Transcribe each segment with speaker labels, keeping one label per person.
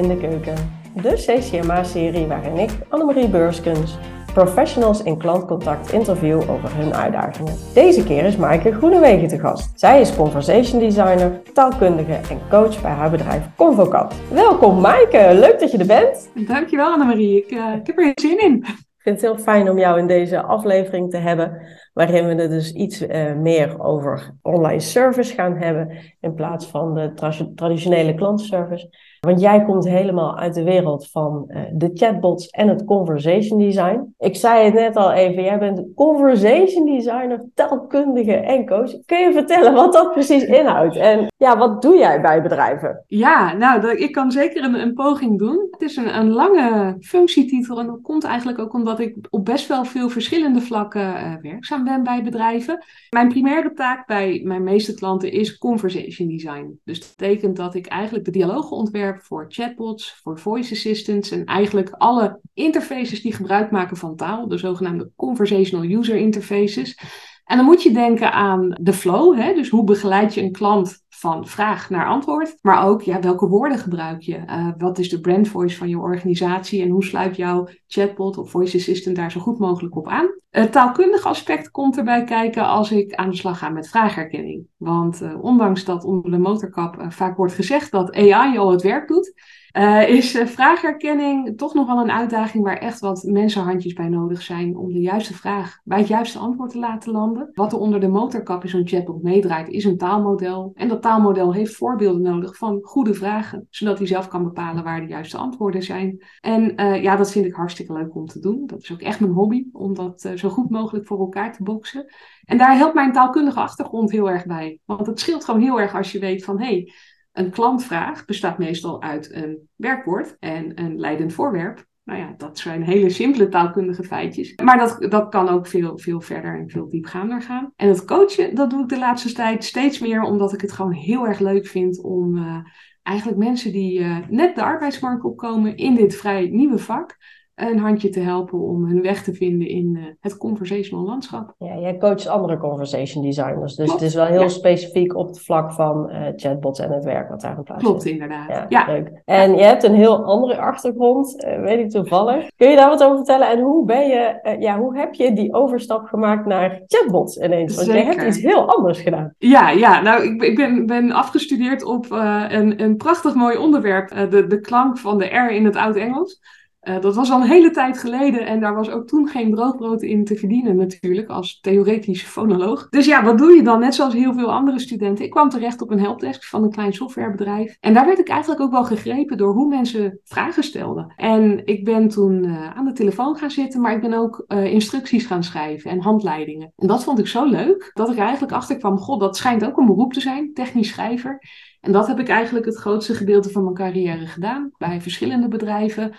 Speaker 1: in de Keuken, de CCMA-serie waarin ik, Annemarie Beurskens, professionals in klantcontact interview over hun uitdagingen. Deze keer is Maaike Groenewegen te gast. Zij is conversation designer, taalkundige en coach bij haar bedrijf Convocat. Welkom Maaike, leuk dat je er bent.
Speaker 2: Dankjewel Annemarie, ik, uh, ik heb er zin in.
Speaker 1: Ik vind het heel fijn om jou in deze aflevering te hebben, waarin we het dus iets uh, meer over online service gaan hebben in plaats van de tra traditionele klantenservice. Want jij komt helemaal uit de wereld van uh, de chatbots en het conversation design. Ik zei het net al even, jij bent conversation designer, taalkundige en coach. Kun je vertellen wat dat precies inhoudt? En ja, wat doe jij bij bedrijven?
Speaker 2: Ja, nou, ik kan zeker een, een, poging doen. Het is een, een lange functietitel en dat komt eigenlijk ook omdat ik op best wel veel verschillende vlakken uh, werkzaam ben bij bedrijven. Mijn primaire taak bij mijn meeste klanten is conversation design. Dus dat betekent dat ik eigenlijk de dialogen ontwerp voor chatbots, voor voice assistants en eigenlijk alle interfaces die gebruik maken van taal, de zogenaamde conversational user interfaces. En dan moet je denken aan de flow, hè? dus hoe begeleid je een klant van vraag naar antwoord, maar ook ja, welke woorden gebruik je? Uh, wat is de brand voice van je organisatie en hoe sluit jouw chatbot of voice assistant daar zo goed mogelijk op aan? Het taalkundige aspect komt erbij kijken als ik aan de slag ga met vraagherkenning. Want uh, ondanks dat onder de motorkap uh, vaak wordt gezegd dat AI al het werk doet, uh, is uh, vraagherkenning toch nog wel een uitdaging waar echt wat mensenhandjes bij nodig zijn om de juiste vraag bij het juiste antwoord te laten landen. Wat er onder de motorkap in zo'n chatbot meedraait, is een taalmodel. En dat taalmodel heeft voorbeelden nodig van goede vragen, zodat hij zelf kan bepalen waar de juiste antwoorden zijn. En uh, ja, dat vind ik hartstikke leuk om te doen. Dat is ook echt mijn hobby, om dat zo goed mogelijk voor elkaar te boksen. En daar helpt mijn taalkundige achtergrond heel erg bij. Want het scheelt gewoon heel erg als je weet van hé. Hey, een klantvraag bestaat meestal uit een werkwoord en een leidend voorwerp. Nou ja, dat zijn hele simpele taalkundige feitjes. Maar dat, dat kan ook veel, veel verder en veel diepgaander gaan. En het coachen, dat doe ik de laatste tijd steeds meer, omdat ik het gewoon heel erg leuk vind om uh, eigenlijk mensen die uh, net de arbeidsmarkt opkomen in dit vrij nieuwe vak, een handje te helpen om hun weg te vinden in uh, het conversational landschap.
Speaker 1: Ja, jij coacht andere conversation designers, dus Klopt. het is wel heel ja. specifiek op het vlak van uh, chatbots en het werk wat daarin plaatsvindt.
Speaker 2: Klopt, inderdaad.
Speaker 1: Ja, ja. Leuk. En je hebt een heel andere achtergrond, uh, weet ik toevallig. Kun je daar wat over vertellen? En hoe ben je, ja, hoe heb je die overstap gemaakt naar chatbots ineens? Want Zeker. je hebt iets heel anders gedaan.
Speaker 2: Ja, ja nou, ik, ik ben, ben afgestudeerd op een, een prachtig mooi onderwerp, de, de klank van de R in het Oud-Engels. Uh, dat was al een hele tijd geleden en daar was ook toen geen droogbrood in te verdienen natuurlijk als theoretische fonoloog. Dus ja, wat doe je dan? Net zoals heel veel andere studenten. Ik kwam terecht op een helpdesk van een klein softwarebedrijf. En daar werd ik eigenlijk ook wel gegrepen door hoe mensen vragen stelden. En ik ben toen uh, aan de telefoon gaan zitten, maar ik ben ook uh, instructies gaan schrijven en handleidingen. En dat vond ik zo leuk dat ik eigenlijk achter kwam, god, dat schijnt ook een beroep te zijn, technisch schrijver. En dat heb ik eigenlijk het grootste gedeelte van mijn carrière gedaan bij verschillende bedrijven.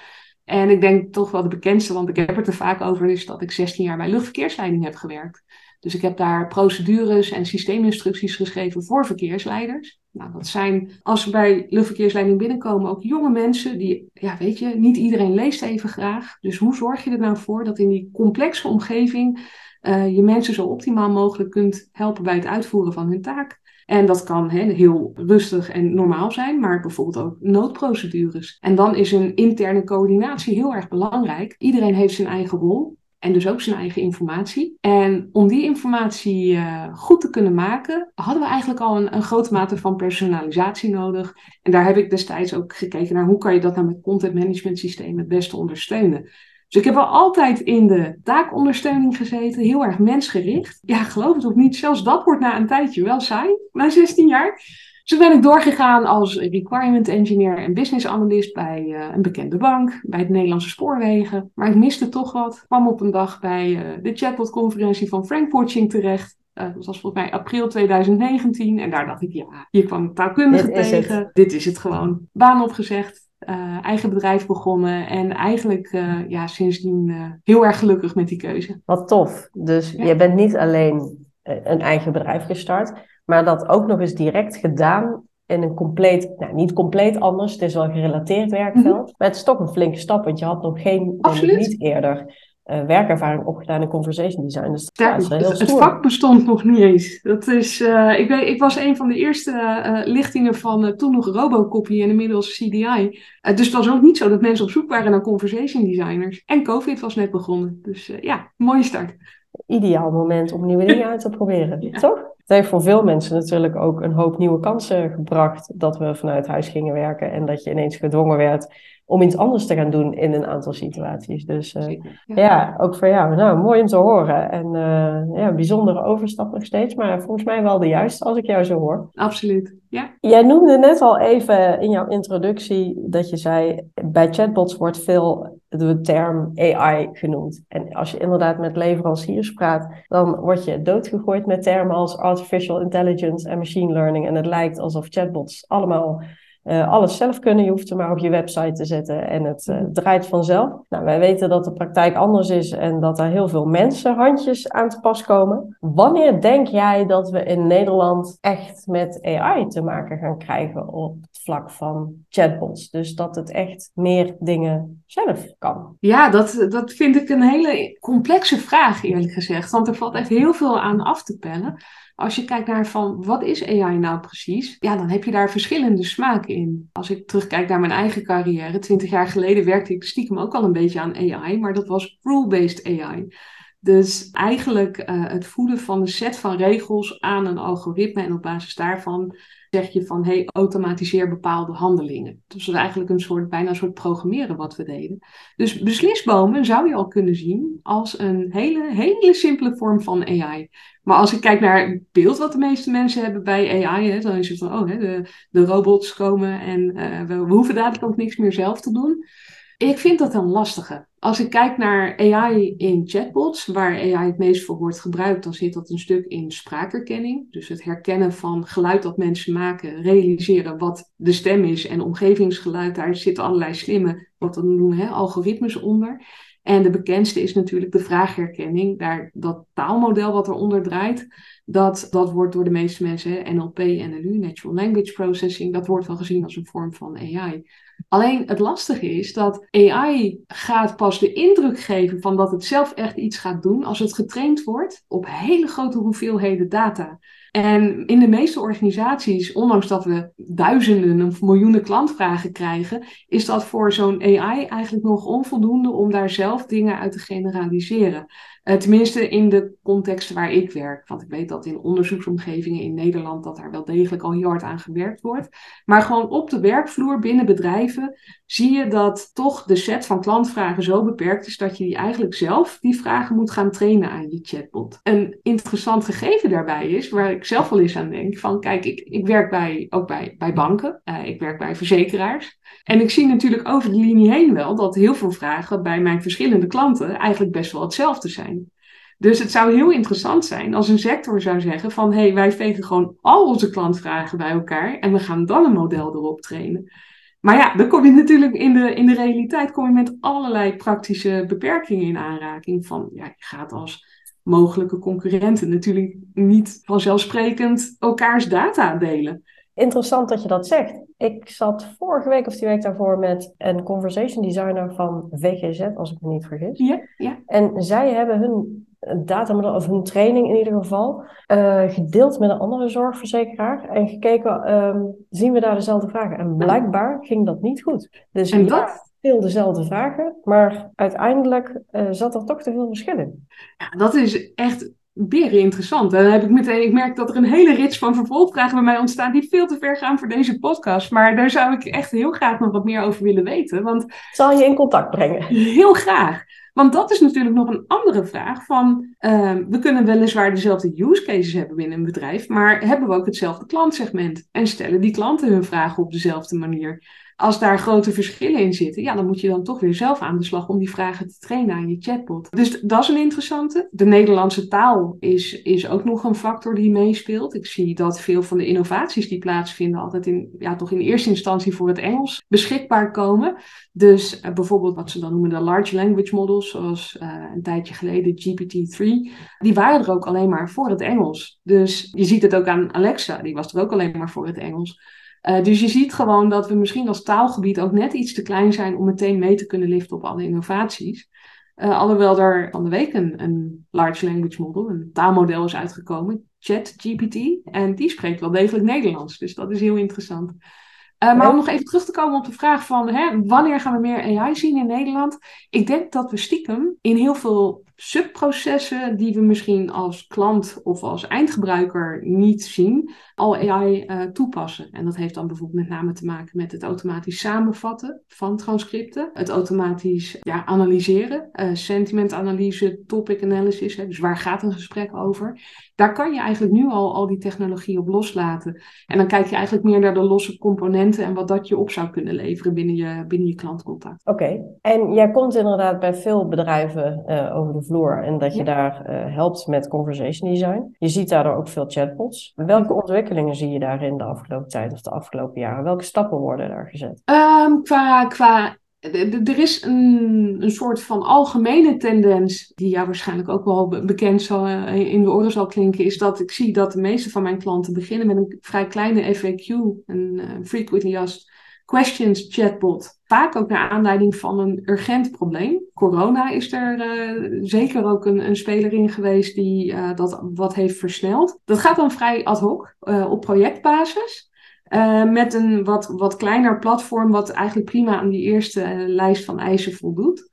Speaker 2: En ik denk toch wel de bekendste, want ik heb het er vaak over, is dat ik 16 jaar bij luchtverkeersleiding heb gewerkt. Dus ik heb daar procedures en systeeminstructies geschreven voor verkeersleiders. Nou, dat zijn, als ze bij luchtverkeersleiding binnenkomen, ook jonge mensen die, ja, weet je, niet iedereen leest even graag. Dus hoe zorg je er nou voor dat in die complexe omgeving uh, je mensen zo optimaal mogelijk kunt helpen bij het uitvoeren van hun taak? En dat kan he, heel rustig en normaal zijn, maar bijvoorbeeld ook noodprocedures. En dan is een interne coördinatie heel erg belangrijk. Iedereen heeft zijn eigen rol. En dus ook zijn eigen informatie. En om die informatie uh, goed te kunnen maken, hadden we eigenlijk al een, grote mate van personalisatie nodig. En daar heb ik destijds ook gekeken naar hoe kan je dat nou met content management systemen het beste ondersteunen. Dus ik heb wel altijd in de taakondersteuning gezeten, heel erg mensgericht. Ja, geloof het of niet, zelfs dat wordt na een tijdje wel saai, na 16 jaar. Dus ben ik doorgegaan als requirement engineer en business analyst bij uh, een bekende bank, bij de Nederlandse spoorwegen. Maar ik miste toch wat. Kwam op een dag bij uh, de chatbot-conferentie van Frank Watching terecht. Uh, dat was volgens mij april 2019. En daar dacht ik, ja, hier kwam ik taalkundige tegen. Dit is het gewoon. Baan opgezegd. Uh, eigen bedrijf begonnen en eigenlijk uh, ja, sindsdien uh, heel erg gelukkig met die keuze.
Speaker 1: Wat tof. Dus ja. je bent niet alleen een eigen bedrijf gestart, maar dat ook nog eens direct gedaan in een compleet, nou niet compleet anders, het is wel gerelateerd werkveld, mm -hmm. maar het is toch een flinke stap, want je had nog geen,
Speaker 2: Absoluut.
Speaker 1: niet eerder uh, werkervaring opgedaan in conversation design. Dus
Speaker 2: ja,
Speaker 1: is heel
Speaker 2: het vak bestond nog niet eens. Dat is, uh, ik, weet, ik was een van de eerste uh, lichtingen van toen nog Robocopy en inmiddels CDI. dus het was ook niet zo dat mensen op zoek waren naar conversation designers. En COVID was net begonnen. Dus ja, mooie start.
Speaker 1: Ideaal moment om nieuwe dingen uit te proberen, ja. toch? Het heeft voor veel mensen natuurlijk ook een hoop nieuwe kansen gebracht dat we vanuit huis gingen werken en dat je ineens gedwongen werd om iets anders te gaan doen in een aantal situaties. Dus uh, ja. ook voor jou. Nou, mooi om te horen. En uh, ja, bijzondere overstap nog steeds, maar volgens mij wel de juiste als ik jou zo hoor.
Speaker 2: Absoluut, ja.
Speaker 1: Jij noemde net al even in jouw introductie dat je zei, bij chatbots wordt veel de term AI genoemd. En als je inderdaad met leveranciers praat, dan word je doodgegooid met termen als artificial intelligence en machine learning. En het lijkt alsof chatbots allemaal uh, alles zelf kunnen. Je hoeft het maar op je website te zetten en het uh, draait vanzelf. Nou, wij weten dat de praktijk anders is en dat er heel veel mensenhandjes aan te pas komen. Wanneer denk jij dat we in Nederland echt met AI te maken gaan krijgen op het vlak van chatbots? Dus dat het echt meer dingen zelf kan.
Speaker 2: Ja, dat, dat vind ik een hele complexe vraag eerlijk gezegd. Want er valt echt heel veel aan af te pellen als je kijkt naar van wat is AI nou precies, ja, dan heb je daar verschillende smaken in. Als ik terugkijk naar mijn eigen carrière, twintig jaar geleden werkte ik stiekem ook al een beetje aan AI, maar dat was rule-based AI. Dus eigenlijk uh, het voeden van een set van regels aan een algoritme en op basis daarvan zeg je van hey, automatiseer bepaalde handelingen. Dus dat is eigenlijk een soort, bijna een soort programmeren wat we deden. Dus beslisbomen zou je al kunnen zien als een hele, hele simpele vorm van AI. Maar als ik kijk naar het beeld wat de meeste mensen hebben bij AI, hè, dan is het van oh, hè, de, de robots komen en uh, we, we hoeven dadelijk ook niks meer zelf te doen. Ik vind dat een lastige. Als ik kijk naar AI in chatbots, waar AI het meest voor wordt gebruikt, dan zit dat een stuk in spraakherkenning. Dus het herkennen van geluid dat mensen maken, realiseren wat de stem is en omgevingsgeluid. Daar zitten allerlei slimme, wat we noemen, hè, algoritmes onder. En de bekendste is natuurlijk de vraagherkenning. Daar, dat taalmodel wat eronder draait, dat, dat wordt door de meeste mensen, NLP, NLU, Natural Language Processing, dat wordt wel gezien als een vorm van AI. Alleen het lastige is dat AI gaat pas de indruk geven van dat het zelf echt iets gaat doen als het getraind wordt op hele grote hoeveelheden data. En in de meeste organisaties, ondanks dat we duizenden of miljoenen klantvragen krijgen, is dat voor zo'n AI eigenlijk nog onvoldoende om daar zelf dingen uit te generaliseren. Uh, tenminste in de context waar ik werk. Want ik weet dat in onderzoeksomgevingen in Nederland dat daar wel degelijk al heel hard aan gewerkt wordt. Maar gewoon op de werkvloer binnen bedrijven zie je dat toch de set van klantvragen zo beperkt is dat je die eigenlijk zelf die vragen moet gaan trainen aan je chatbot. Een interessant gegeven daarbij is, waar ik zelf wel eens aan denk, van kijk, ik, ik werk bij, ook bij, bij banken, uh, ik werk bij verzekeraars. En ik zie natuurlijk over de linie heen wel dat heel veel vragen bij mijn verschillende klanten eigenlijk best wel hetzelfde zijn. Dus het zou heel interessant zijn als een sector zou zeggen van hé, hey, wij vegen gewoon al onze klantvragen bij elkaar en we gaan dan een model erop trainen. Maar ja, dan kom je natuurlijk in de, in de realiteit kom je met allerlei praktische beperkingen in aanraking. Van ja, je gaat als mogelijke concurrenten natuurlijk niet vanzelfsprekend elkaars data delen.
Speaker 1: Interessant dat je dat zegt. Ik zat vorige week of die week daarvoor met een conversation designer van VGZ, als ik me niet vergis.
Speaker 2: Ja, ja.
Speaker 1: En zij hebben hun datamodel, of hun training in ieder geval, uh, gedeeld met een andere zorgverzekeraar. En gekeken, um, zien we daar dezelfde vragen? En blijkbaar ging dat niet goed. Dus en dat? veel dezelfde vragen, maar uiteindelijk uh, zat er toch te veel verschil in.
Speaker 2: Ja, dat is echt beren interessant. En dan heb ik meteen, ik merk dat er een hele rits van vervolgvragen bij mij ontstaan die veel te ver gaan voor deze podcast. Maar daar zou ik echt heel graag nog wat meer over willen weten. Want,
Speaker 1: Zal je in contact brengen?
Speaker 2: Heel graag. Want dat is natuurlijk nog een andere vraag van, uh, we kunnen weliswaar dezelfde use cases hebben binnen een bedrijf, maar hebben we ook hetzelfde klantsegment? En stellen die klanten hun vragen op dezelfde manier? Als daar grote verschillen in zitten, ja, dan moet je dan toch weer zelf aan de slag om die vragen te trainen aan je chatbot. Dus dat is een interessante. De Nederlandse taal is, is ook nog een factor die meespeelt. Ik zie dat veel van de innovaties die plaatsvinden altijd in, ja, toch in eerste instantie voor het Engels beschikbaar komen. Dus uh, bijvoorbeeld wat ze dan noemen de large language models, zoals uh, een tijdje geleden GPT-3, die waren er ook alleen maar voor het Engels. Dus je ziet het ook aan Alexa, die was er ook alleen maar voor het Engels. Uh, dus je ziet gewoon dat we misschien als taalgebied ook net iets te klein zijn om meteen mee te kunnen liften op alle innovaties. alhoewel er van de week een, een large language model, een taalmodel is uitgekomen, ChatGPT. En die spreekt wel degelijk Nederlands. Dus dat is heel interessant. Uh, maar om nog even terug te komen op de vraag van hè, wanneer gaan we meer AI zien in Nederland? Ik denk dat we stiekem in heel veel subprocessen die we misschien als klant of als eindgebruiker niet zien, al AI eh, toepassen. En dat heeft dan bijvoorbeeld met name te maken met het automatisch samenvatten van transcripten, het automatisch ja, analyseren, uh, sentimentanalyse, topic analysis, hè, dus waar gaat een gesprek over. Daar kan je eigenlijk nu al al die technologie op loslaten. En dan kijk je eigenlijk meer naar de losse componenten en wat dat je op zou kunnen leveren binnen je, binnen je klantcontact.
Speaker 1: Oké, en jij komt inderdaad bij veel bedrijven uh, over de vloer en dat je daar uh, helpt met conversation design. Je ziet daardoor ook veel chatbots. Welke ontwikkelingen zie je daarin de afgelopen tijd of de afgelopen jaren? Welke stappen worden daar gezet?
Speaker 2: Um, qua, qua er is een, een soort van algemene tendens, die jou waarschijnlijk ook wel bekend zal, eh, in de oren zal klinken, is dat ik zie dat de meeste van mijn klanten beginnen met een vrij kleine FAQ, een uh, Frequently Asked Questions chatbot. Vaak ook naar aanleiding van een urgent probleem. Corona is er uh, zeker ook een, een, speler in geweest die uh, dat wat heeft versneld. Dat gaat dan vrij ad hoc, uh, op projectbasis. met een wat, wat kleiner platform, wat eigenlijk prima aan die eerste lijst van eisen voldoet.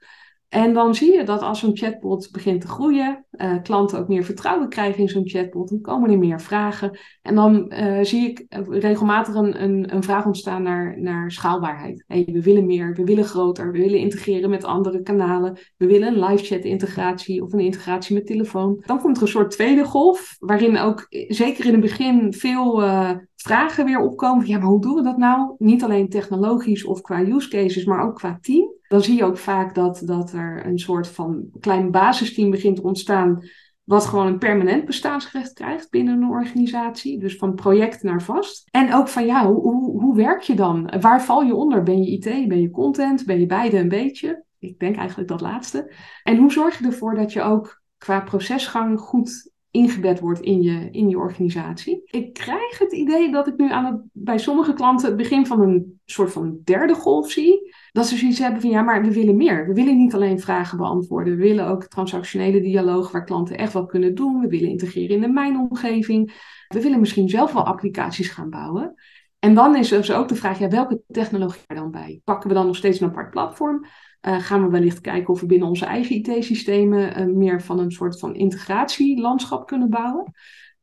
Speaker 2: En dan zie je dat als zo'n chatbot begint te groeien, uh, klanten ook meer vertrouwen krijgen in zo'n chatbot, dan komen er meer vragen. En dan uh, zie ik regelmatig een, een, vraag ontstaan naar, naar schaalbaarheid. Hey, we willen meer, we willen groter, we willen integreren met andere kanalen, we willen een live chat integratie of een integratie met telefoon. Dan komt er een soort tweede golf, waarin ook zeker in het begin veel vragen weer opkomen. Ja, maar hoe doen we dat nou? Niet alleen technologisch of qua use cases, maar ook qua team dan zie je ook vaak dat, dat er een soort van klein basisteam begint te ontstaan. Wat gewoon een permanent bestaansrecht krijgt binnen een organisatie. Dus van project naar vast. En ook van ja, hoe, hoe, hoe werk je dan? Waar val je onder? Ben je IT? Ben je content? Ben je beide een beetje? Ik denk eigenlijk dat laatste. En hoe zorg je ervoor dat je ook qua procesgang goed ingebed wordt in je, in je organisatie. Ik krijg het idee dat ik nu aan het, bij sommige klanten het begin van een soort van derde golf zie. Dat ze zoiets hebben van ja, maar we willen meer. We willen niet alleen vragen beantwoorden. We willen ook transactionele dialoog waar klanten echt wat kunnen doen. We willen integreren in de mijnomgeving. We willen misschien zelf wel applicaties gaan bouwen. En dan is er dus ook de vraag, ja, welke technologie er dan bij? Pakken we dan nog steeds een apart platform? Uh, gaan we wellicht kijken of we binnen onze eigen IT-systemen uh, meer van een soort van integratielandschap kunnen bouwen.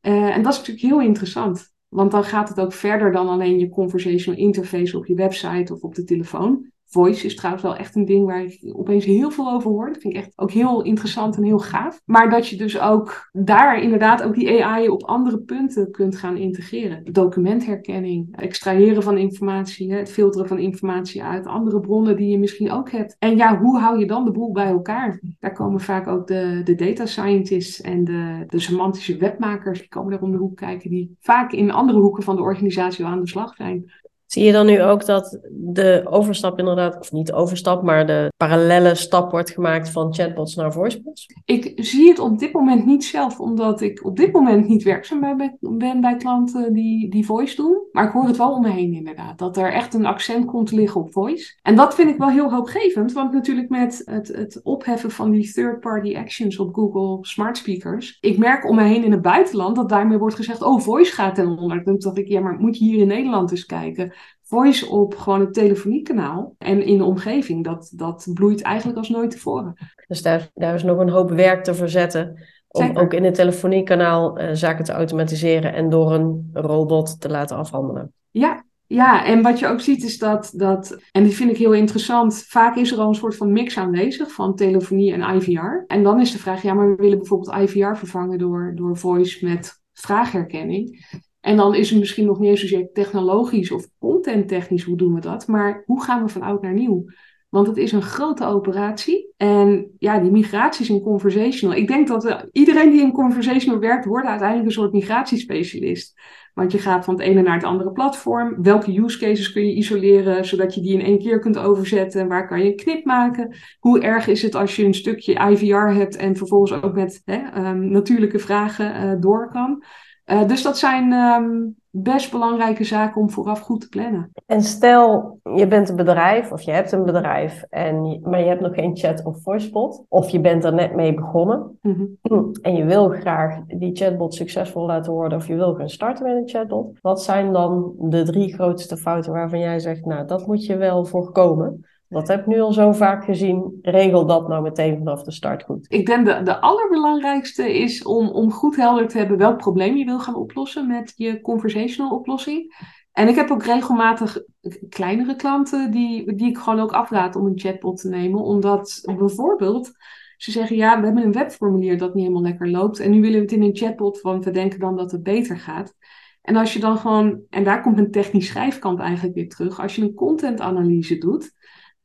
Speaker 2: Uh, en dat is natuurlijk heel interessant, want dan gaat het ook verder dan alleen je conversational interface op je website of op de telefoon. Voice is trouwens wel echt een ding waar ik opeens heel veel over hoor. Dat vind ik echt ook heel interessant en heel gaaf. Maar dat je dus ook daar inderdaad ook die AI op andere punten kunt gaan integreren. Documentherkenning, extraheren van informatie, het filteren van informatie uit andere bronnen die je misschien ook hebt. En ja, hoe hou je dan de boel bij elkaar? Daar komen vaak ook de, de data scientists en de, de semantische webmakers, die komen daar om de hoek kijken, die vaak in andere hoeken van de organisatie aan de slag zijn.
Speaker 1: Zie je dan nu ook dat de overstap inderdaad, of niet overstap, maar de parallele stap wordt gemaakt van chatbots naar voicebots?
Speaker 2: Ik zie het op dit moment niet zelf, omdat ik op dit moment niet werkzaam ben bij klanten die, die voice doen. Maar ik hoor het wel om me heen inderdaad, dat er echt een accent komt liggen op voice. En dat vind ik wel heel hoopgevend, want natuurlijk met het, het opheffen van die third-party actions op Google smart speakers. Ik merk om me heen in het buitenland dat daarmee wordt gezegd, oh voice gaat ten onder. Dan dacht ik, ja maar moet je hier in Nederland eens kijken voice op gewoon het telefoniekanaal en in de omgeving, dat, dat bloeit eigenlijk als nooit tevoren.
Speaker 1: Dus daar, daar is nog een hoop werk te verzetten om ook in het telefoniekanaal uh, zaken te automatiseren en door een robot te laten afhandelen.
Speaker 2: Ja, ja, en wat je ook ziet is dat, dat, en die vind ik heel interessant, vaak is er al een soort van mix aanwezig van telefonie en IVR. En dan is de vraag, ja, maar we willen bijvoorbeeld IVR vervangen door, door voice met vraagherkenning. En dan is het misschien nog niet eens zozeer technologisch of contenttechnisch, hoe doen we dat? Maar hoe gaan we van oud naar nieuw? Want het is een grote operatie. En ja, die migraties in conversational. Ik denk dat uh, iedereen die in conversational werkt, wordt uiteindelijk een soort migratiespecialist. Want je gaat van het ene naar het andere platform. Welke use cases kun je isoleren, zodat je die in één keer kunt overzetten? Waar kan je een knip maken? Hoe erg is het als je een stukje IVR hebt en vervolgens ook met hè, um, natuurlijke vragen uh, door kan? Uh, dus dat zijn um, best belangrijke zaken om vooraf goed te plannen.
Speaker 1: En stel, je bent een bedrijf of je hebt een bedrijf, en, maar je hebt nog geen chat of voicebot. Of je bent er net mee begonnen mm -hmm. en je wil graag die chatbot succesvol laten worden of je wil gaan starten met een chatbot. Wat zijn dan de drie grootste fouten waarvan jij zegt, nou dat moet je wel voorkomen? Dat heb ik nu al zo vaak gezien. Regel dat nou meteen vanaf de start goed.
Speaker 2: Ik denk de, de allerbelangrijkste is om, om goed helder te hebben welk probleem je wil gaan oplossen met je conversational oplossing. En ik heb ook regelmatig kleinere klanten die, die ik gewoon ook afraad om een chatbot te nemen. Omdat bijvoorbeeld ze zeggen, ja, we hebben een webformulier dat niet helemaal lekker loopt. En nu willen we het in een chatbot, want we denken dan dat het beter gaat. En als je dan gewoon, en daar komt een technisch schrijfkant eigenlijk weer terug. Als je een contentanalyse doet,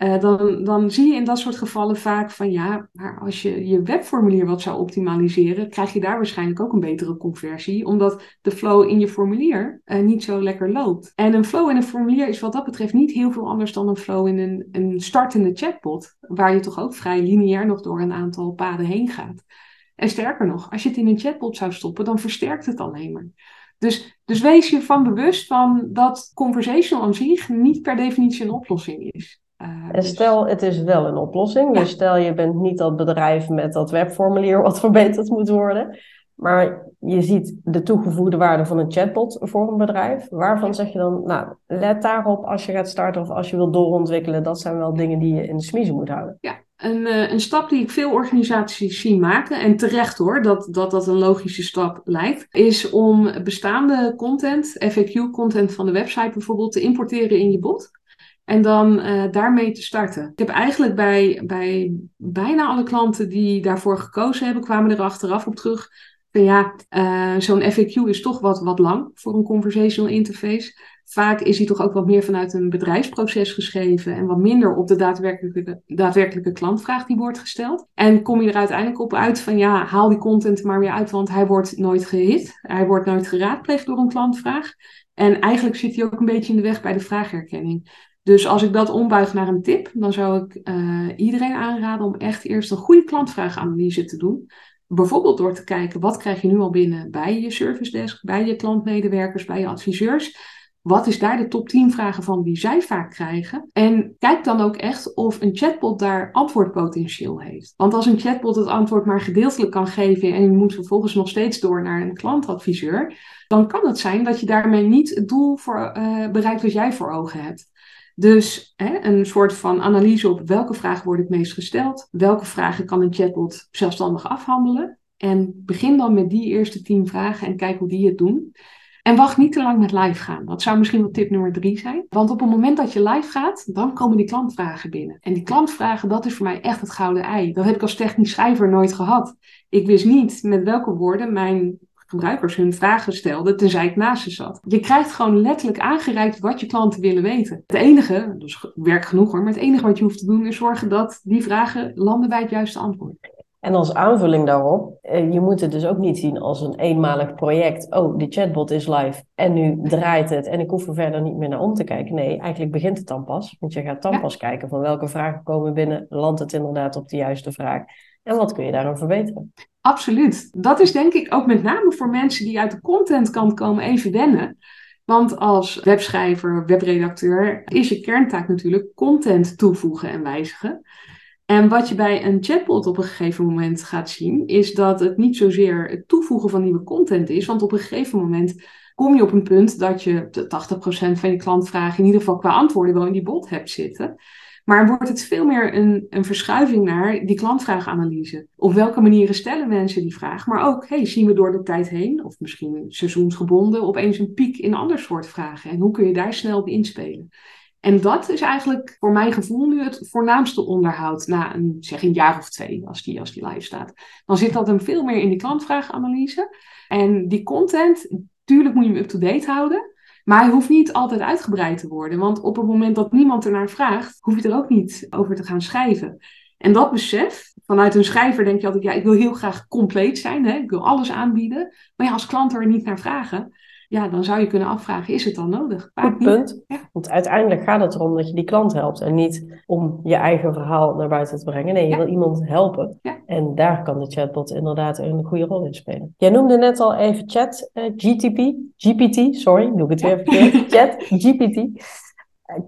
Speaker 2: uh, dan, dan zie je in dat soort gevallen vaak van ja, maar als je je webformulier wat zou optimaliseren, krijg je daar waarschijnlijk ook een betere conversie, omdat de flow in je formulier uh, niet zo lekker loopt. En een flow in een formulier is wat dat betreft niet heel veel anders dan een flow in een, een startende chatbot, waar je toch ook vrij lineair nog door een aantal paden heen gaat. En sterker nog, als je het in een chatbot zou stoppen, dan versterkt het alleen maar. Dus, dus wees je van bewust van dat conversational aan zich niet per definitie een oplossing is.
Speaker 1: Uh, en dus- stel, het is wel een oplossing. Dus stel, je bent niet dat bedrijf met dat webformulier wat verbeterd moet worden. Maar je ziet de toegevoegde waarde van een chatbot voor een bedrijf. Waarvan zeg je dan, nou, let daarop als je gaat starten of als je wilt doorontwikkelen. Dat zijn wel dingen die je in de smiezen moet houden.
Speaker 2: Ja, een, uh, een stap die ik veel organisaties zie maken, en terecht hoor, dat, dat dat een logische stap lijkt, is om bestaande content, FAQ-content van de website bijvoorbeeld, te importeren in je bot. En dan uh, daarmee te starten. Ik heb eigenlijk bij, bij bijna alle klanten die daarvoor gekozen hebben, kwamen er achteraf op terug. Van ja, uh, zo'n FAQ is toch wat, wat lang voor een conversational interface. Vaak is hij toch ook wat meer vanuit een bedrijfsproces geschreven en wat minder op de daadwerkelijke, daadwerkelijke klantvraag die wordt gesteld. En kom je er uiteindelijk op uit van ja, haal die content maar weer uit, want hij wordt nooit gehit. Hij wordt nooit geraadpleegd door een klantvraag. En eigenlijk zit hij ook een beetje in de weg bij de vraagherkenning. Dus als ik dat ombuig naar een tip, dan zou ik uh, iedereen aanraden om echt eerst een goede klantvraaganalyse te doen. Bijvoorbeeld door te kijken wat krijg je nu al binnen bij je service desk, bij je klantmedewerkers, bij je adviseurs. Wat is daar de top 10 vragen van die zij vaak krijgen? En kijk dan ook echt of een chatbot daar antwoordpotentieel heeft. Want als een chatbot het antwoord maar gedeeltelijk kan geven en je moet vervolgens nog steeds door naar een klantadviseur, dan kan het zijn dat je daarmee niet het doel voor, uh, bereikt wat jij voor ogen hebt. Dus hè, een soort van analyse op welke vragen worden het meest gesteld, welke vragen kan een chatbot zelfstandig afhandelen. En begin dan met die eerste tien vragen en kijk hoe die het doen. En wacht niet te lang met live gaan. Dat zou misschien wel tip nummer drie zijn. Want op het moment dat je live gaat, dan komen die klantvragen binnen. En die klantvragen, dat is voor mij echt het gouden ei. Dat heb ik als technisch schrijver nooit gehad. Ik wist niet met welke woorden mijn gebruikers hun vragen stelden, tenzij ik naast ze zat. Je krijgt gewoon letterlijk aangereikt wat je klanten willen weten. Het enige, dus werk genoeg hoor, maar het enige wat je hoeft te doen is zorgen dat die vragen landen bij het juiste antwoord.
Speaker 1: En als aanvulling daarop, eh, je moet het dus ook niet zien als een eenmalig project. Oh, de chatbot is live en nu draait het en ik hoef er verder niet meer naar om te kijken. Nee, eigenlijk begint het dan pas. Want je gaat dan pas kijken van welke vragen komen binnen, landt het inderdaad op de juiste vraag en wat kun je daarom verbeteren.
Speaker 2: Absoluut. Dat is denk ik ook met name voor mensen die uit de contentkant komen even wennen. Want als webschrijver, webredacteur is je kerntaak natuurlijk content toevoegen en wijzigen. En wat je bij een chatbot op een gegeven moment gaat zien, is dat het niet zozeer het toevoegen van nieuwe content is. Want op een gegeven moment kom je op een punt dat je 80% van je klantvragen in ieder geval qua antwoorden wel in die bot hebt zitten. Maar wordt het veel meer een, een verschuiving naar die klantvraaganalyse. Op welke manieren stellen mensen die vraag? Maar ook, hey, zien we door de tijd heen, of misschien seizoensgebonden, opeens een piek in een ander soort vragen? En hoe kun je daar snel op inspelen? En dat is eigenlijk voor mijn gevoel nu het voornaamste onderhoud na een, zeg een jaar of twee, als die, als die live staat. Dan zit dat hem veel meer in die klantvraaganalyse. En die content, tuurlijk moet je hem up-to-date houden. Maar hij hoeft niet altijd uitgebreid te worden. Want op het moment dat niemand ernaar vraagt, hoef je er ook niet over te gaan schrijven. En dat besef, vanuit een schrijver denk je altijd, ja, ik wil heel graag compleet zijn. Hè? Ik wil alles aanbieden. Maar ja, als klanten er niet naar vragen, ja, dan zou je kunnen afvragen, is het dan nodig?
Speaker 1: Goed punt. Want uiteindelijk gaat het erom dat je die klant helpt en niet om je eigen verhaal naar buiten te brengen. Nee, je wil iemand helpen. En daar kan de chatbot inderdaad een goede rol in spelen. Jij noemde net al even chat, uh, eh, GTP, GPT, sorry, doe ik het weer verkeerd. chat, GPT.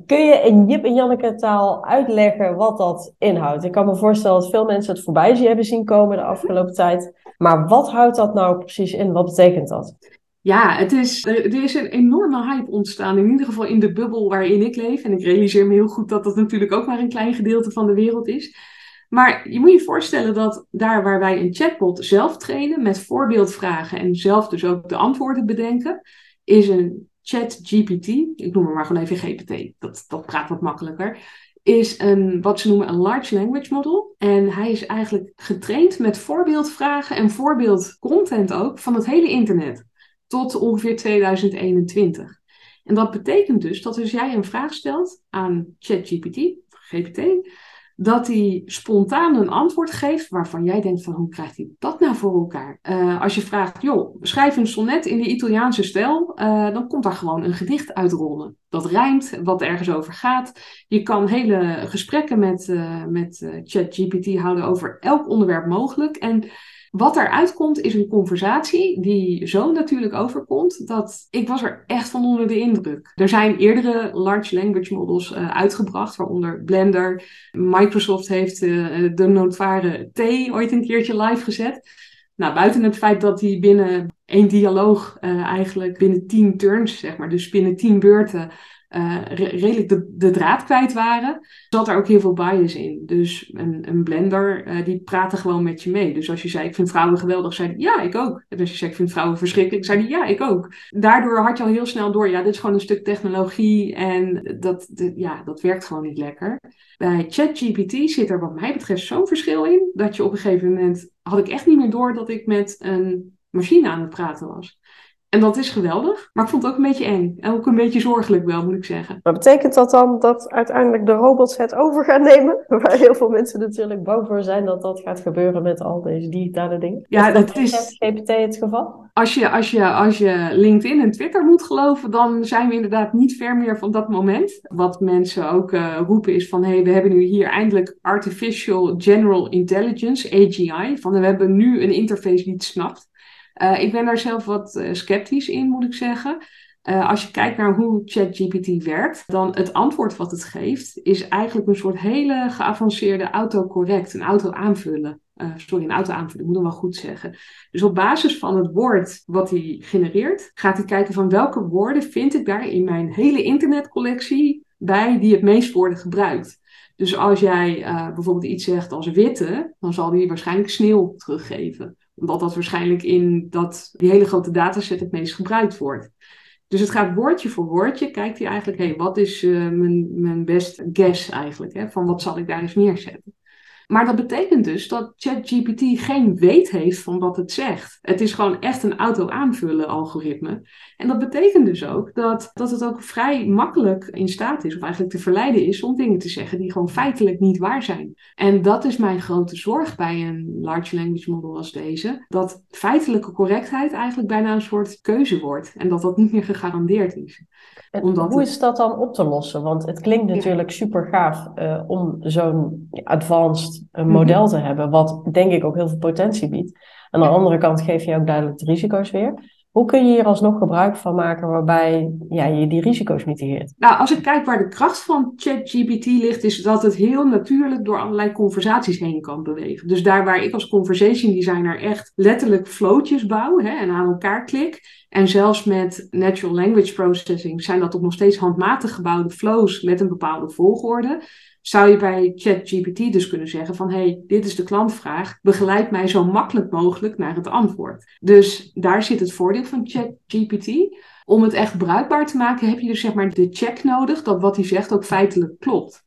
Speaker 1: Kun je in Jip en Janneke taal uitleggen wat dat inhoudt? Ik kan me voorstellen dat veel mensen het voorbij hebben zien komen de afgelopen tijd. Maar wat houdt dat nou precies in? Wat betekent dat?
Speaker 2: Ja, het is, er is een enorme hype ontstaan. In ieder geval in de bubbel waarin ik leef. En ik realiseer me heel goed dat dat natuurlijk ook maar een klein gedeelte van de wereld is. Maar je moet je voorstellen dat daar waar wij een chatbot zelf trainen met voorbeeldvragen en zelf dus ook de antwoorden bedenken, is een ChatGPT, ik noem hem maar gewoon even GPT, dat, dat praat wat makkelijker, is een, wat ze noemen een large language model. En hij is eigenlijk getraind met voorbeeldvragen en voorbeeldcontent ook van het hele internet tot ongeveer 2021. En dat betekent dus dat als jij een vraag stelt aan ChatGPT, GPT, dat hij spontaan een antwoord geeft waarvan jij denkt van hoe krijgt hij dat nou voor elkaar? Uh, als je vraagt, joh, schrijf een sonnet in de Italiaanse stijl, uh, dan komt daar gewoon een gedicht uitrollen. Dat rijmt, wat ergens over gaat. Je kan hele gesprekken met, uh, met ChatGPT houden over elk onderwerp mogelijk. En wat eruit komt is een conversatie die zo natuurlijk overkomt dat ik was er echt van onder de indruk. Er zijn eerdere large language models uh, uitgebracht, waaronder Blender. Microsoft heeft uh, de notoire T ooit een keertje live gezet. Nou, buiten het feit dat die binnen één dialoog uh, eigenlijk binnen tien turns, zeg maar, dus binnen tien beurten uh, redelijk de, de, draad kwijt waren, zat er ook heel veel bias in. Dus een, een blender, uh, die praatte gewoon met je mee. Dus als je zei, ik vind vrouwen geweldig, zei hij, ja, ik ook. En als je zei, ik vind vrouwen verschrikkelijk, zei hij, ja, ik ook. Daardoor had je al heel snel door, ja, dit is gewoon een stuk technologie en dat, ja, dat werkt gewoon niet lekker. Bij ChatGPT zit er wat mij betreft zo'n verschil in, dat je op een gegeven moment, had ik echt niet meer door dat ik met een machine aan het praten was. En dat is geweldig, maar ik vond het ook een beetje eng. En ook een beetje zorgelijk wel, moet ik zeggen.
Speaker 1: Maar betekent dat dan dat uiteindelijk de robots het over gaan nemen? Waar heel veel mensen natuurlijk bang voor zijn dat dat gaat gebeuren met al deze digitale dingen.
Speaker 2: Ja, is dat, dat is
Speaker 1: GPT het geval?
Speaker 2: Als je, als, je, als je LinkedIn en Twitter moet geloven, dan zijn we inderdaad niet ver meer van dat moment. Wat mensen ook uh, roepen is van, hé, hey, we hebben nu hier eindelijk Artificial General Intelligence, AGI. Van, we hebben nu een interface die het snapt. Uh, ik ben daar zelf wat uh, sceptisch in, moet ik zeggen. Uh, als je kijkt naar hoe ChatGPT werkt, dan het antwoord wat het geeft, is eigenlijk een soort hele geavanceerde autocorrect, een auto aanvullen. sorry, een auto aanvullen, moet ik wel goed zeggen. Dus op basis van het woord wat hij genereert, gaat hij kijken van welke woorden vind ik daar in mijn hele internetcollectie bij die het meest worden gebruikt. Dus als jij bijvoorbeeld iets zegt als witte, dan zal hij waarschijnlijk sneeuw teruggeven omdat dat waarschijnlijk in dat, die hele grote dataset het meest gebruikt wordt. Dus het gaat woordje voor woordje, kijkt hij eigenlijk, hé, hey, wat is uh, mijn, mijn best guess eigenlijk? Hè? Van wat zal ik daar eens neerzetten? Maar dat betekent dus dat ChatGPT geen weet heeft van wat het zegt. Het is gewoon echt een auto-aanvullen algoritme. En dat betekent dus ook dat, dat het ook vrij makkelijk in staat is, of eigenlijk te verleiden is, om dingen te zeggen die gewoon feitelijk niet waar zijn. En dat is mijn grote zorg bij een large language model als deze. Dat feitelijke correctheid eigenlijk bijna een soort keuze wordt. En dat dat niet meer gegarandeerd is.
Speaker 1: Omdat hoe is dat dan op te lossen? Want het klinkt natuurlijk super gaaf uh, om zo'n advanced uh, model te hebben, wat denk ik ook heel veel potentie biedt. Aan de andere kant geef je ook duidelijk de risico's weer. Hoe kun je hier alsnog gebruik van maken waarbij ja, je die risico's mitigeert?
Speaker 2: Nou, als ik kijk waar de kracht van ChatGPT ligt, is dat het heel natuurlijk door allerlei conversaties heen kan bewegen. Dus daar waar ik als conversation designer echt letterlijk flowtjes bouw hè, en aan elkaar klik. En zelfs met natural language processing zijn dat toch nog steeds handmatig gebouwde flows met een bepaalde volgorde zou je bij ChatGPT dus kunnen zeggen van hey, dit is de klantvraag, begeleid mij zo makkelijk mogelijk naar het antwoord. Dus daar zit het voordeel van ChatGPT. Om het echt bruikbaar te maken heb je dus zeg maar de check nodig dat wat hij zegt ook feitelijk klopt.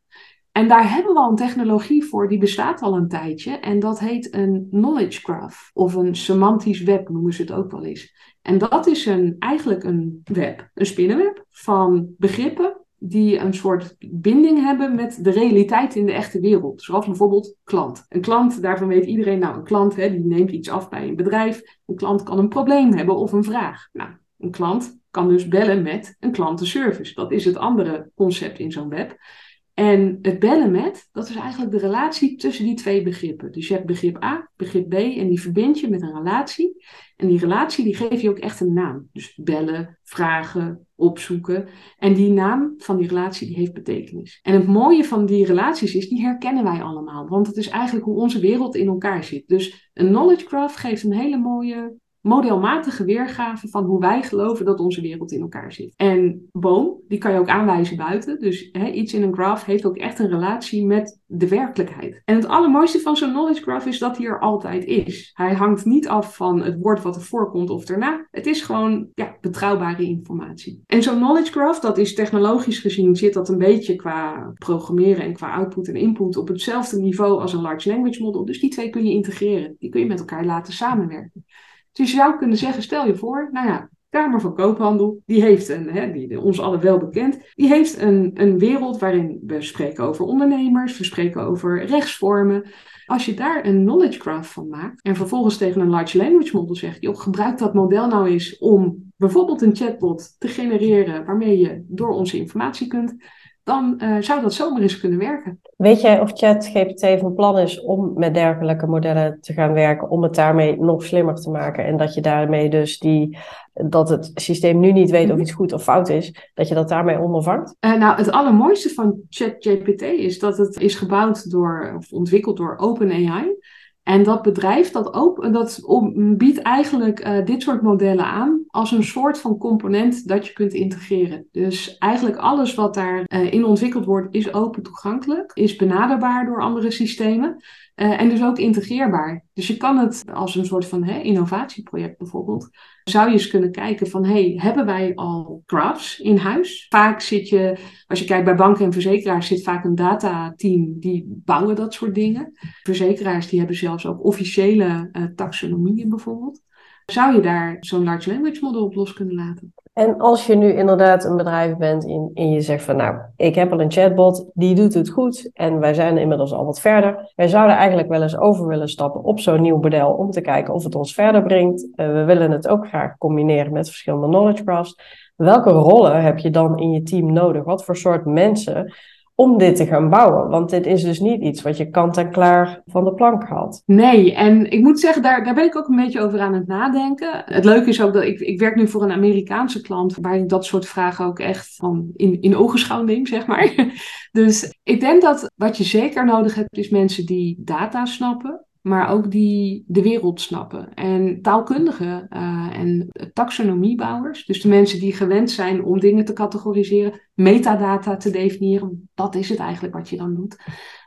Speaker 2: En daar hebben we al een technologie voor, die bestaat al een tijdje. En dat heet een knowledge graph. Of een semantisch web noemen ze het ook wel eens. En dat is een, eigenlijk een web, een spinnenweb van begrippen die een soort binding hebben met de realiteit in de echte wereld. Zoals bijvoorbeeld klant. Een klant, daarvan weet iedereen, nou een klant hè, die neemt iets af bij een bedrijf. Een klant kan een probleem hebben of een vraag. Nou, Een klant kan dus bellen met een klantenservice. Dat is het andere concept in zo'n web. En het bellen met, dat is eigenlijk de relatie tussen die twee begrippen. Dus je hebt begrip A, begrip B en die verbind je met een relatie. En die relatie die geef je ook echt een naam. Dus bellen, vragen, opzoeken. En die naam van die relatie die heeft betekenis. En het mooie van die relaties is, die herkennen wij allemaal. Want het is eigenlijk hoe onze wereld in elkaar zit. Dus een knowledge graph geeft een hele mooie modelmatige weergave van hoe wij geloven dat onze wereld in elkaar zit. En boom, die kan je ook aanwijzen buiten. Dus hè, iets in een graph heeft ook echt een relatie met de werkelijkheid. En het allermooiste van zo'n knowledge graph is dat hij er altijd is. Hij hangt niet af van het woord wat er voorkomt of erna. Het is gewoon ja, betrouwbare informatie. En zo'n knowledge graph, dat is technologisch gezien, zit dat een beetje qua programmeren en qua output en input op hetzelfde niveau als een large language model. Dus die twee kun je integreren. Die kun je met elkaar laten samenwerken. Dus je zou kunnen zeggen, stel je voor, nou ja, Kamer van Koophandel, die heeft een, hè, die, ons allen wel bekend, die heeft een, een wereld waarin we spreken over ondernemers, we spreken over rechtsvormen. Als je daar een knowledge graph van maakt en vervolgens tegen een large language model zegt, joh, gebruik dat model nou eens om bijvoorbeeld een chatbot te genereren waarmee je door onze informatie kunt dan uh, zou dat zomaar eens kunnen werken.
Speaker 1: Weet jij of ChatGPT van plan is om met dergelijke modellen te gaan werken, om het daarmee nog slimmer te maken en dat je daarmee dus die, dat het systeem nu niet weet of mhm. iets goed of fout is, dat je dat daarmee ondervangt?
Speaker 2: Uh, nou, het allermooiste van ChatGPT is dat het is gebouwd door, of ontwikkeld door OpenAI. En dat bedrijf dat, ook, dat biedt eigenlijk uh, dit soort modellen aan als een soort van component dat je kunt integreren. Dus eigenlijk alles wat daarin uh, in ontwikkeld wordt is open toegankelijk, is benaderbaar door andere systemen. Uh, en dus ook integreerbaar. Dus je kan het als een soort van innovatieproject bijvoorbeeld. Zou je eens kunnen kijken van, hey, hebben wij al graphs in huis? Vaak zit je, als je kijkt bij banken en verzekeraars, zit vaak een datateam die bouwen dat soort dingen. Verzekeraars die hebben zelfs ook officiële uh, taxonomieën bijvoorbeeld. Zou je daar zo'n large language model op los kunnen laten?
Speaker 1: En als je nu inderdaad een bedrijf bent en, en je zegt van nou, ik heb al een chatbot, die doet het goed en wij zijn inmiddels al wat verder. Wij zouden eigenlijk wel eens over willen stappen op zo'n nieuw model om te kijken of het ons verder brengt. Uh, we willen het ook graag combineren met verschillende knowledge graphs. Welke rollen heb je dan in je team nodig? Wat voor soort mensen om dit te gaan bouwen. Want dit is dus niet iets wat je kant en klaar van de plank haalt.
Speaker 2: Nee, en ik moet zeggen, daar, daar ben ik ook een beetje over aan het nadenken. Het leuke is ook dat ik, ik werk nu voor een Amerikaanse klant, waar ik dat soort vragen ook echt van in, in ogenschouw neem, zeg maar. Dus ik denk dat wat je zeker nodig hebt, is mensen die data snappen maar ook die de wereld snappen. En taalkundigen uh, en taxonomiebouwers, dus de mensen die gewend zijn om dingen te categoriseren, metadata te definiëren, dat is het eigenlijk wat je dan doet,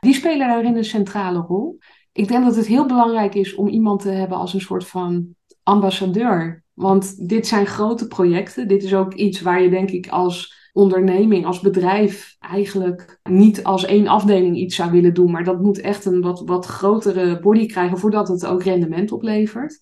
Speaker 2: die spelen daarin een centrale rol. Ik denk dat het heel belangrijk is om iemand te hebben als een soort van ambassadeur. Want dit zijn grote projecten. Dit is ook iets waar je denk ik als onderneming, als bedrijf eigenlijk niet als één afdeling iets zou willen doen. Maar dat moet echt een wat, wat grotere body krijgen voordat het ook rendement oplevert.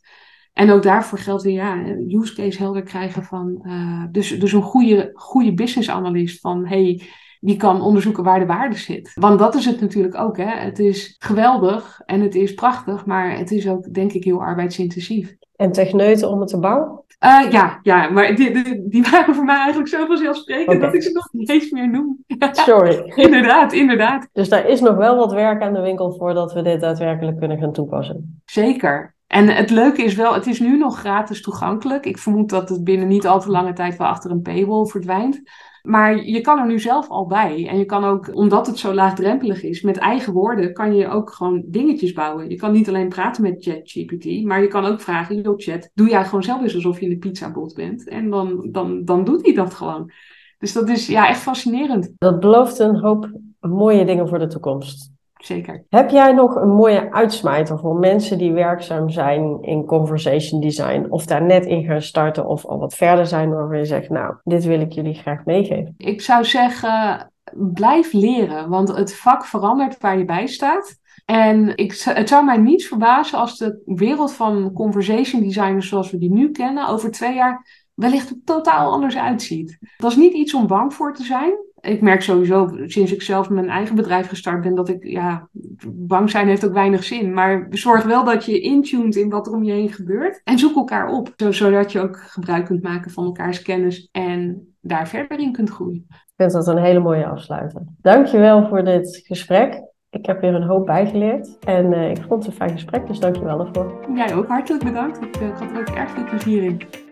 Speaker 2: En ook daarvoor geldt weer, ja, use case helder krijgen van, uh, dus, dus een goede, goede business analyst van, hey, die kan onderzoeken waar de waarde zit. Want dat is het natuurlijk ook, hè. Het is geweldig en het is prachtig, maar het is ook, denk ik, heel arbeidsintensief.
Speaker 1: En techneuten om het te bouwen?
Speaker 2: Uh, ja, ja, maar die, die, die, waren voor mij eigenlijk zo vanzelfsprekend okay. dat ik ze nog niet eens meer noem.
Speaker 1: Sorry.
Speaker 2: inderdaad, inderdaad.
Speaker 1: Dus daar is nog wel wat werk aan de winkel voordat we dit daadwerkelijk kunnen gaan toepassen.
Speaker 2: Zeker. En het leuke is wel, het is nu nog gratis toegankelijk. Ik vermoed dat het binnen niet al te lange tijd wel achter een paywall verdwijnt. Maar je kan er nu zelf al bij. En je kan ook, omdat het zo laagdrempelig is, met eigen woorden kan je ook gewoon dingetjes bouwen. Je kan niet alleen praten met ChatGPT, maar je kan ook vragen, joh chat, doe jij gewoon zelf eens alsof je in de pizzabot bent. En dan, dan, dan doet hij dat gewoon. Dus dat is ja, echt fascinerend.
Speaker 1: Dat belooft een hoop mooie dingen voor de toekomst
Speaker 2: zeker.
Speaker 1: Heb jij nog een mooie uitsmijter voor mensen die werkzaam zijn in conversation design of daar net in gaan starten of al wat verder zijn waarvan je zegt, nou, dit wil ik jullie graag meegeven?
Speaker 2: Ik zou zeggen, blijf leren, want het vak verandert waar je bij staat. En ik, het zou mij niet verbazen als de wereld van conversation designers zoals we die nu kennen over twee jaar wellicht totaal anders uitziet. Dat is niet iets om bang voor te zijn. Ik merk sowieso sinds ik zelf mijn eigen bedrijf gestart ben dat ik, ja, bang zijn heeft ook weinig zin. Maar zorg wel dat je intuned in wat er om je heen gebeurt. En zoek elkaar op, zodat je ook gebruik kunt maken van elkaars kennis en daar verder in kunt groeien.
Speaker 1: Ik vind dat een hele mooie afsluiter. Dankjewel voor dit gesprek. Ik heb weer een hoop bijgeleerd en uh, ik vond het een fijn gesprek, dus dankjewel ervoor.
Speaker 2: Jij ook hartelijk bedankt. Ik, uh, had er ook erg veel plezier in.